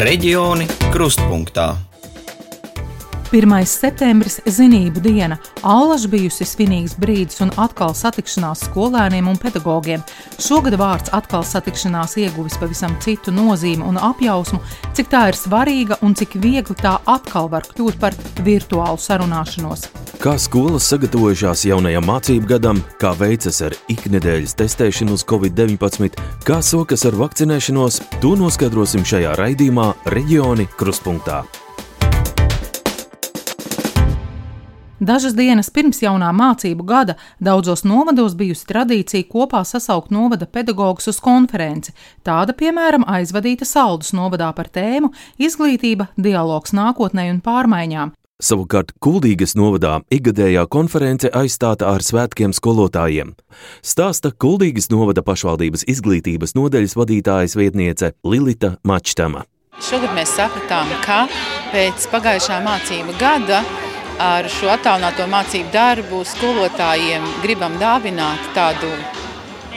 Reģioni krustpunktā. 1. septembris - zinību diena. Allaž bijusi svinīgs brīdis un atkal satikšanās skolēniem un pedagogiem. Šogad vārds atkal satikšanās ieguvis pavisam citu nozīmi un apjausmu, cik tā ir svarīga un cik viegli tā atkal var kļūt par virtuālu sarunāšanos. Kā skolas sagatavojušās jaunajam mācību gadam, kā veicas ar iknedēļas testēšanu uz covid-19, kā sokas ar vakcinēšanos, to noskaidrosim šajā raidījumā Reģioni Kruspunkta. Dažas dienas pirms jaunā mācību gada daudzos novados bijusi tradīcija kopā sasaukt novada pedagogus uz konferenci. Tāda, piemēram, aizvadīta Saldus novadā par tēmu Izglītība, dialogs nākotnē un pārmaiņām. Savukārt Kuldīgas novadā ikgadējā konference aizstāta ar svētkiem skolotājiem. Stāsta Kuldīgas novada pašvaldības izglītības nodeļas vadītājas vietniece Lilita Mačtama. Šogad mēs sapratām, ka pēc pagājušā mācību gada ar šo attālināto mācību darbu skolotājiem gribam dāvināt tādu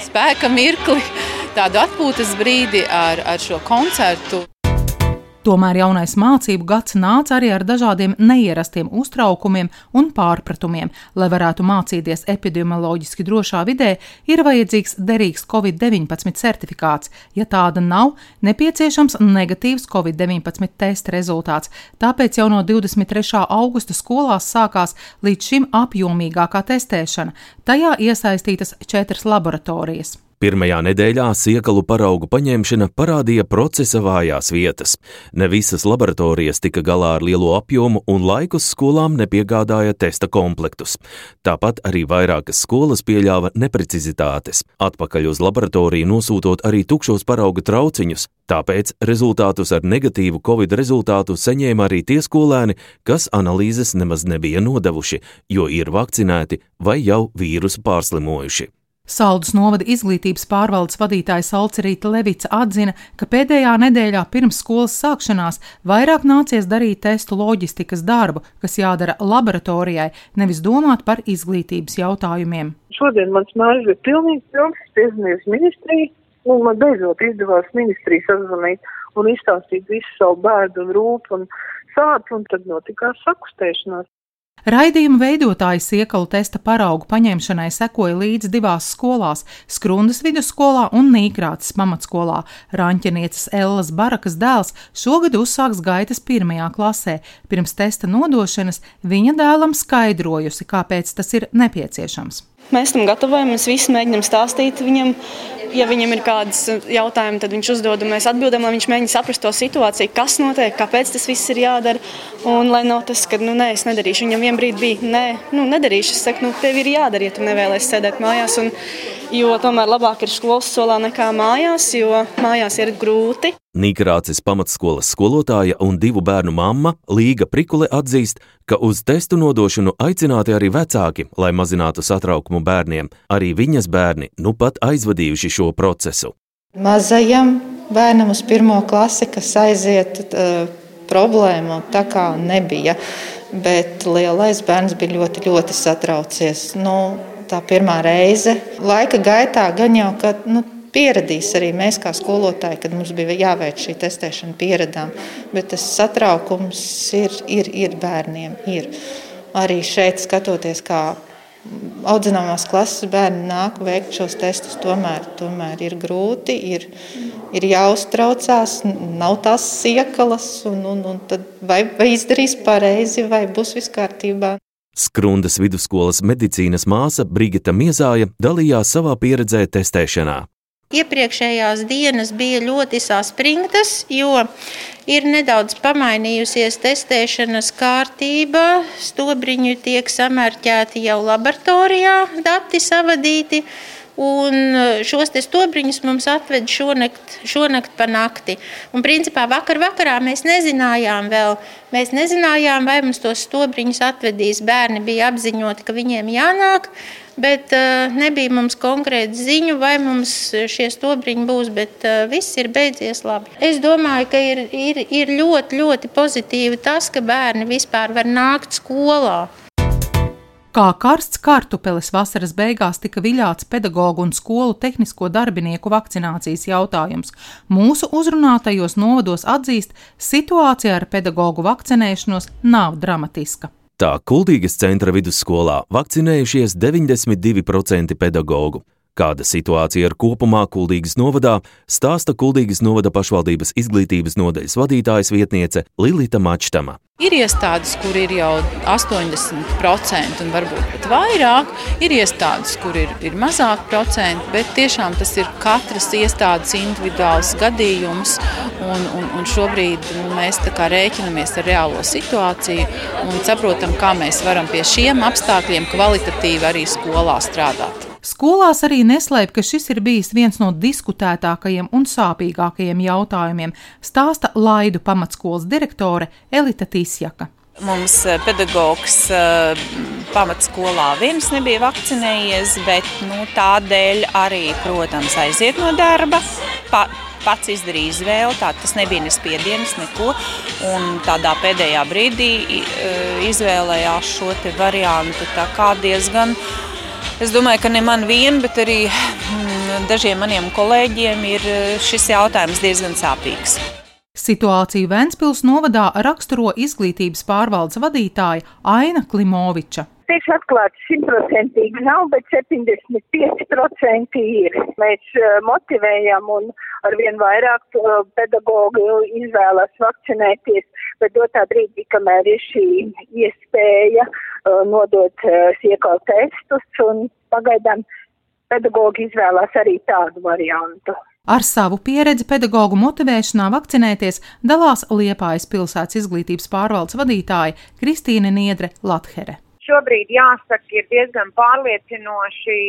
spēka mirkli, tādu atpūtas brīdi ar, ar šo koncertu. Tomēr jaunais mācību gads nāca arī ar dažādiem neierastiem uztraukumiem un pārpratumiem. Lai varētu mācīties epidemioloģiski drošā vidē, ir vajadzīgs derīgs COVID-19 certifikāts. Ja tāda nav, nepieciešams negatīvs COVID-19 testa rezultāts. Tāpēc jau no 23. augusta skolās sākās līdz šim apjomīgākā testēšana. Tajā iesaistītas četras laboratorijas. Pirmajā nedēļā siekalu paraugu paņemšana parādīja procesa vājās vietas. Ne visas laboratorijas tika galā ar lielo apjomu un laikus skolām nepiegādāja testa komplektus. Tāpat arī vairākas skolas pieļāva neprecizitātes, atpakaļ uz laboratoriju nosūtot arī tukšos parauga trauciņus. Tāpēc rezultātus ar negatīvu covid rezultātu saņēma arī tie skolēni, kas analīzes nemaz nebija nodevuši, jo ir vakcinēti vai jau vīrusu pārslimojuši. Saldus novada izglītības pārvaldes vadītājs Alcerīta Levica atzina, ka pēdējā nedēļā pirms skolas sākšanās vairāk nācies darīt testu loģistikas darbu, kas jādara laboratorijai, nevis domāt par izglītības jautājumiem. Šodien mans mājas bija pilnīgi pilns, piezvanījis ministriju, un man beidzot izdevās ministriju sazvanīt un izstāstīt visu savu bēdu un rūpu un sāpju, un tad notikās sakustēšanās. Raidījuma veidotāji siekalu testa paraugu paņemšanai sekoja līdzi divās skolās - Skrundas vidusskolā un Nīkrātas pamatskolā. Rāņķenieces Ellas Barakas dēls šogad uzsāks gaitas pirmajā klasē. Pirms testa nodošanas viņa dēlam skaidrojusi, kāpēc tas ir nepieciešams. Mēs tam gatavojamies, visi mēģinām stāstīt viņam, ja viņam ir kādas jautājumi, tad viņš uzdod, un mēs atbildam, lai viņš mēģina saprast to situāciju, kas notiek, kāpēc tas viss ir jādara. Un lai nav tas, ka, nu, nē, es nedarīšu. Viņam vienā brīdī bija, nē, nu, nedarīšu. Es saku, nu, tev ir jādara, ja tu nevēlies sēdēt mājās. Un, jo tomēr labāk ir skolas solā nekā mājās, jo mājās ir grūti. Nīkrācis pamatskolas skolotāja un divu bērnu mamma Līga Prikule atzīst, ka uz testu nodošanu aicināti arī vecāki, lai mazinātu satraukumu bērniem. Arī viņas bērni nu pat aizvadījuši šo procesu. Mazajam bērnam uz pirmo klasi, kas aiziet, uh, problēmu tā kā nebija. Bet lielais bērns bija ļoti, ļoti satraucies. Nu, tā pirmā reize. Laika gaitā gan jau, ka nu, pieradīs arī mēs, kā skolotāji, kad mums bija jāveic šī testēšana, pieradām. Bet tas satraukums ir, ir, ir bērniem. Ir. Arī šeit skatoties, kā audzināmās klases bērni nāk veikt šos testus, tomēr, tomēr ir grūti, ir, ir jāuztraucās, nav tās siekalas, un, un, un vai, vai izdarīs pareizi, vai būs viss kārtībā. Skrundas vidusskolas medicīnas māsa Brigita Miezāja dalījās savā pieredzē testēšanā. Iepriekšējās dienas bija ļoti saspringtas, jo ir nedaudz pamainījusies testēšanas kārtība. Stobriņi tiek samērķēti jau laboratorijā, dati savadīti. Un šos stobriņus mums atveda šonakt, šonakt pa nakti. Un, principā, vakar vakarā mēs nezinājām vēl, mēs nezinājām, vai mums tos stobriņus atvedīs. Bērni bija apziņoti, ka viņiem jānāk bet uh, nebija mums konkrēti ziņu, vai mums šie stobriņi būs, bet uh, viss ir beidzies labi. Es domāju, ka ir, ir, ir ļoti, ļoti pozitīvi tas, ka bērni vispār var nākt skolā. Kā karsts kartupelis vasaras beigās tika viļāts pedagoģu un skolu tehnisko darbinieku vakcinācijas jautājums. Mūsu uzrunātajos novados atzīst, situācija ar pedagoģu vakcinēšanos nav dramatiska. Tā Kuldīgas centra vidusskolā vakcinējušies 92% pedagoģu. Kāda situācija ir kopumā Kuldīgas novadā, stāsta Kuldīgas novada pašvaldības izglītības nodaļas vadītājas vietniece Lilita Mačtama. Ir iestādes, kur ir jau 80% un varbūt pat vairāk, ir iestādes, kur ir, ir mazāk procenti, bet tiešām tas ir katras iestādes individuāls gadījums. Un, un, un šobrīd nu, mēs rēķinamies ar reālo situāciju un saprotam, kā mēs varam pie šiem apstākļiem kvalitatīvi arī skolā strādāt. Skolās arī neslēp, ka šis ir bijis viens no diskutētākajiem un sāpīgākajiem jautājumiem, stāsta Laidu pamatskolas direktore Elita Tīsjaka. Mums eh, pedagogs uh, pamatskolā viens nebija vakcinējies, bet nu, tādēļ arī, protams, aiziet no darba. Pa, pats izdarīja izvēli, tā, tas nebija ne spiediens, neko. Un tādā pēdējā brīdī uh, izvēlējās šo variantu. Tā kā diezgan uh, Es domāju, ka ne man vien, bet arī mm, dažiem maniem kolēģiem ir eh, šis jautājums diezgan sāpīgs. Situāciju Vēncpils novadā raksturo izglītības pārvaldes vadītāja Aina Klimoviča. Tieši atklāti simtprocentīgi nav, bet 75% ir. Mēs uh, motivējam un arvien vairāk uh, pedagogi izvēlas vakcinēties, bet dotā brīdī, kamēr ir šī iespēja uh, nodot siekal testus un pagaidām pedagogi izvēlās arī tādu variantu. Ar savu pieredzi pedagoģu motivēšanā vakcinēties dalās Liepājas pilsētas izglītības pārvaldes vadītāja Kristīne Niedre Lathere šobrīd jāsaka, ir diezgan pārliecinoši.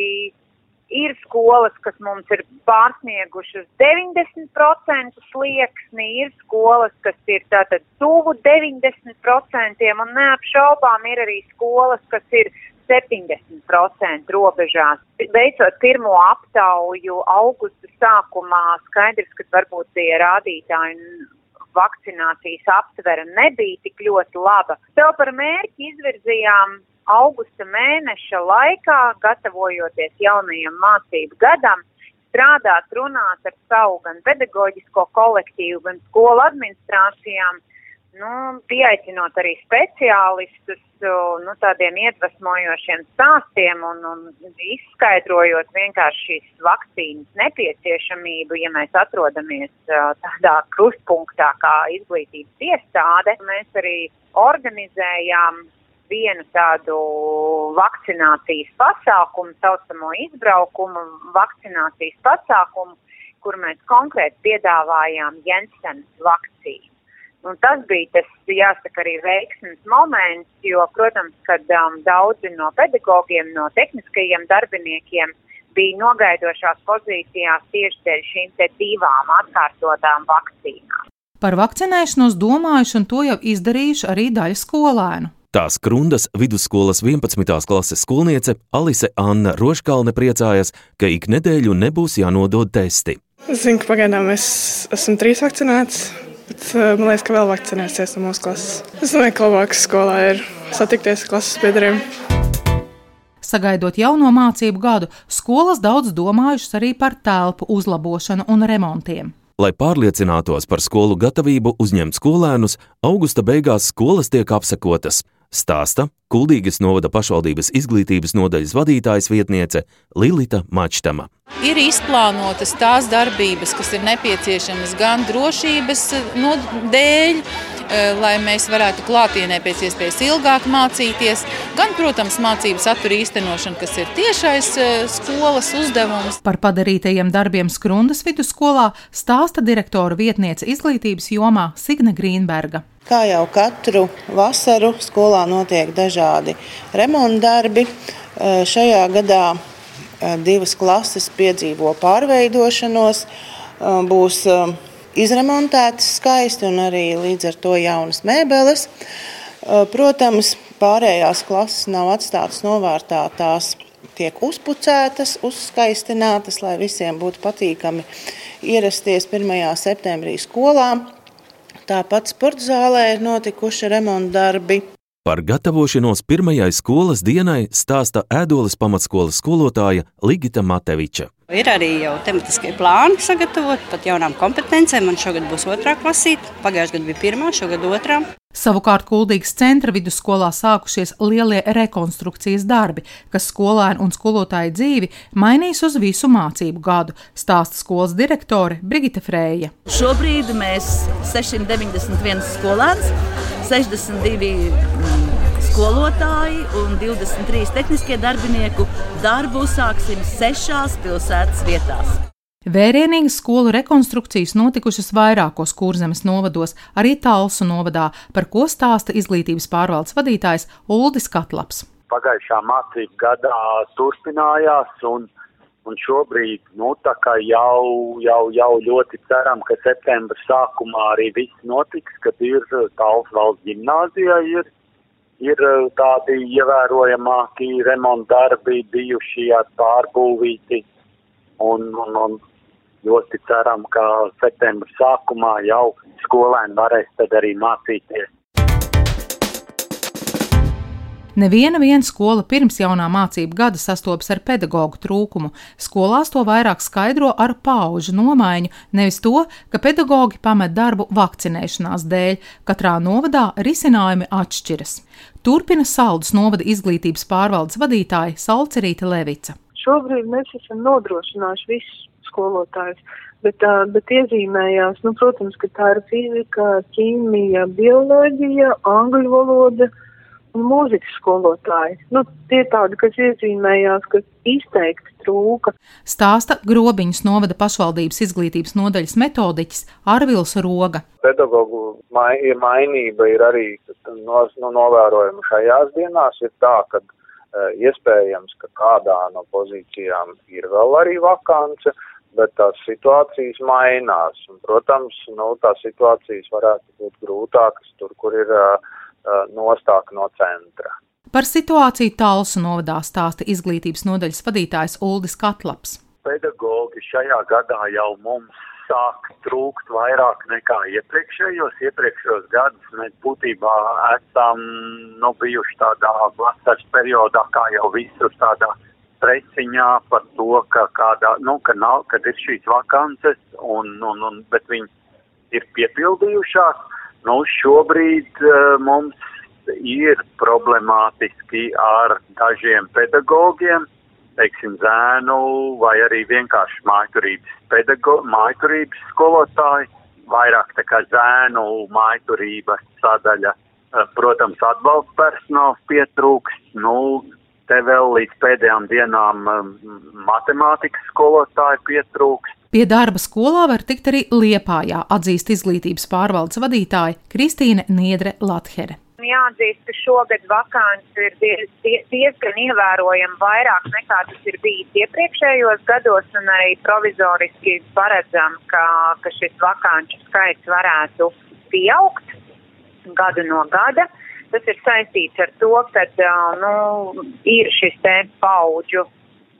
Ir skolas, kas mums ir pārsniegušas 90% slieksni, ir skolas, kas ir tātad tuvu 90%, un neapšaubām ir arī skolas, kas ir 70% robežās. Veicot pirmo aptauju augusta sākumā, skaidrs, ka varbūt tie rādītāji vakcinācijas aptvere nebija tik ļoti laba. Sev par mērķi izvirzījām augusta mēneša laikā, gatavojoties jaunajam mācību gadam, strādāt, runāt ar savu gan pedagoģisko kolektīvu, gan skolu administrācijām, nu, pieaicinot arī speciālistus, nu, tādiem iedvesmojošiem stāstiem un, un izskaidrojot vienkārši šīs vakcīnas nepieciešamību, ja mēs atrodamies tādā krustpunktā kā izglītības iestāde. Mēs arī organizējām vienu tādu vakcinācijas pasākumu, saucamo izbraukumu vakcinācijas pasākumu, kur mēs konkrēti piedāvājām Jensens vakcīnu. Un tas bija tas, jāsaka, arī veiksmes moments, jo, protams, kad um, daudzi no pedagogiem, no tehniskajiem darbiniekiem bija nogaidošās pozīcijās tieši dēļ šīm te divām atkārtotām vakcīnām. Par vakcinēšanos domājuši un to jau izdarījuši arī daļa skolēnu. Tās Krundas vidusskolas 11. klases skolniece Alise Anna Roškalne priecājas, ka ik nedēļu nebūs jānodod testi. Es zinu, ka pagaidām es esmu trīs vakcinēts. Bet, man liekas, ka vēl vakcinēsies no mūsu klases. Es domāju, ka labāk skolā ir satikties ar klases biedriem. Sagaidot jauno mācību gadu, skolas daudz domājušas arī par telpu uzlabošanu un remontiem. Lai pārliecinātos par skolu gatavību uzņemt skolēnus, augusta beigās skolas tiek apsekotas. Stāsta Kuldīgas novada pašvaldības izglītības nodaļas vadītājas vietniece Lilita Mačtama. Ir izplānotas tās darbības, kas ir nepieciešamas gan drošības no dēļ, eh, lai mēs varētu klātienē pēc iespējas ilgāk mācīties, gan, protams, mācību satura īstenošana, kas ir tiešais eh, skolas uzdevums. Par padarītajiem darbiem Skrundas vidusskolā stāsta direktora vietniece izglītības jomā Signe Grīnberga. Kā jau katru vasaru skolā notiek dažādi remontdarbi. Šajā gadā divas klases piedzīvo pārveidošanos, būs izremontētas skaisti un arī līdz ar to jaunas mēbeles. Protams, pārējās klases nav atstātas novārtā, tās tiek uzpucētas, uzskaistinātas, lai visiem būtu patīkami ierasties 1. septembrī skolā. Tāpat sporta zālē ir notikuši remontdarbi. Par gatavošanos pirmajai skolas dienai stāsta ēdolas pamatskolas skolotāja Ligita Mateviča. Ir arī jau tematiskie plāni sagatavoti pat jaunām kompetencēm. Man šogad būs otrā klasīte, pagājušajā gadā bija pirmā, šogad otrā. Savukārt Kuldīgas centra vidusskolā sākušies lielie rekonstrukcijas darbi, kas skolēnu un skolotāju dzīvi mainīs uz visu mācību gadu, stāsta skolas direktore Brigita Frēja. Šobrīd mēs 691 skolēns, 62 skolotāji un 23 tehniskie darbinieku darbu uzsāksim sešās pilsētas vietās. Vērienīgas skolu rekonstrukcijas notikušas vairākos kurzemes novados, arī Talsu novadā, par ko stāsta izglītības pārvaldes vadītājs Uldis Katlaps. Pagājušā mācību gadā turpinājās un, un šobrīd nu, jau, jau, jau ļoti ceram, ka septembra sākumā arī viss notiks, kad ir Talsu valsts gimnāzijā ir ir tādi ievērojamāki remonta darbi bijuši ar pārbūvīti un, un, un ļoti ceram, ka septembra sākumā jau skolēni varēs tad arī mācīties. Neviena viena skola pirms jaunā mācību gada sastopas ar pedagoģu trūkumu. Skolās to vairāk skaidro ar pauģu nomaiņu, nevis to, ka pedagoģi pamet darbu vakcinēšanās dēļ. Katrā novadā risinājumi atšķiras. Turpina Saldus novada izglītības pārvaldes vadītāja Salcerīta Levica. Šobrīd mēs esam nodrošinājuši visus skolotājus, bet, uh, bet iezīmējās, nu, protams, ka tā ir fizika, ķīmija, bioloģija, angļu valoda un mūzikas skolotāji. Nu, tie tādi, kas iezīmējās, ka izteikti trūka. Stāsta Grobiņas novada pašvaldības izglītības nodaļas metodiķis Arvils Roga. Pedagogu mai, mainība ir arī no, no novērojama šajās dienās. Ir tā, ka iespējams, ka kādā no pozīcijām ir vēl arī vakance, bet tās situācijas mainās. Un, protams, nu, tās situācijas varētu būt grūtākas tur, kur ir uh, Uh, nostāk no centra. Par situāciju Talsu novadā stāsta izglītības nodaļas vadītājs Uldis Katlaps. Pedagogi šajā gadā jau mums sāk trūkt vairāk nekā iepriekšējos. Iepriekšējos gadus mēs būtībā esam nu, bijuši tādā vasaras periodā, kā jau visur tādā presiņā par to, ka, kādā, nu, ka nav, kad ir šīs vakances, un, un, un, bet viņi ir piepildījušās. Nu, šobrīd uh, mums ir problemātiski ar dažiem pedagogiem, teiksim, zēnu vai arī vienkārši mājturības, pedago, mājturības skolotāji, vairāk tā kā zēnu mājturības sadaļa. Uh, protams, atbalsta personāls pietrūks, nu, te vēl līdz pēdējām dienām um, matemātikas skolotāji pietrūks. Pie darba skolā var tikt arī Liepājā, atzīst izglītības pārvaldes vadītāja Kristīne Niedre Lathere. Jāatzīst, ka šogad vakants ir diez, diez, diezgan ievērojami vairāk nekā tas ir bijis iepriekšējos gados, un arī provizoriski paredzam, ka, ka šis vakanču skaits varētu pieaugt gadu no gada. Tas ir saistīts ar to, ka nu, ir šis te paudžu,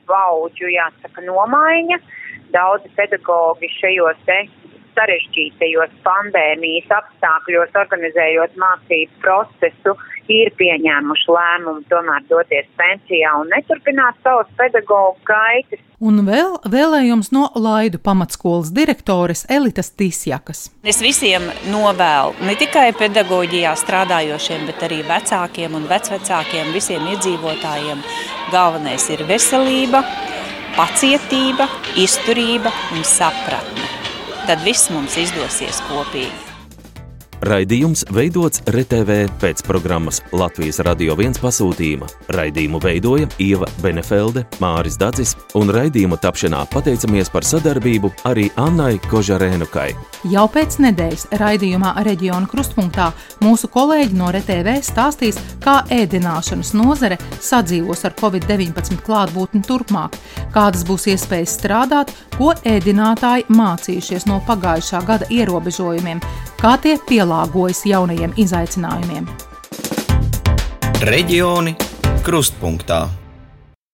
paudžu jāsaka, nomaiņa. Daudzi pedagogi šajos te sarežģītajos pandēmijas apstākļos, organizējot mācību procesu, ir pieņēmuši lēmumu tomēr doties pensijā un neturpināt savas pedagoģu gaitas. Un vēl vēlējums no Laidu pamatskolas direktores Elitas Tisjakas. Es visiem novēlu, ne tikai pedagoģijā strādājošiem, bet arī vecākiem un vecvecākiem, visiem iedzīvotājiem. Galvenais ir veselība, pacietība, izturība un sapratne. Tad viss mums izdosies kopīgi. Raidījums veidots RTV pēc programmas Latvijas Radio 1 pasūtījuma. Raidījumu veidoja Ieva Benefelde, Māris Dadzis, un raidījumu tapšanā pateicamies par sadarbību arī Annai Kožarēnukai. Jau pēc nedēļas raidījumā Reģiona krustpunktā mūsu kolēģi no RTV stāstīs, kā ēdināšanas nozare sadzīvos ar Covid-19 klātbūtni turpmāk, kādas būs iespējas strādāt, ko ēdinātāji mācījušies no pagājušā gada ierobežojumiem, kā tie pielāgojas jaunajiem izaicinājumiem. Reģioni krustpunktā.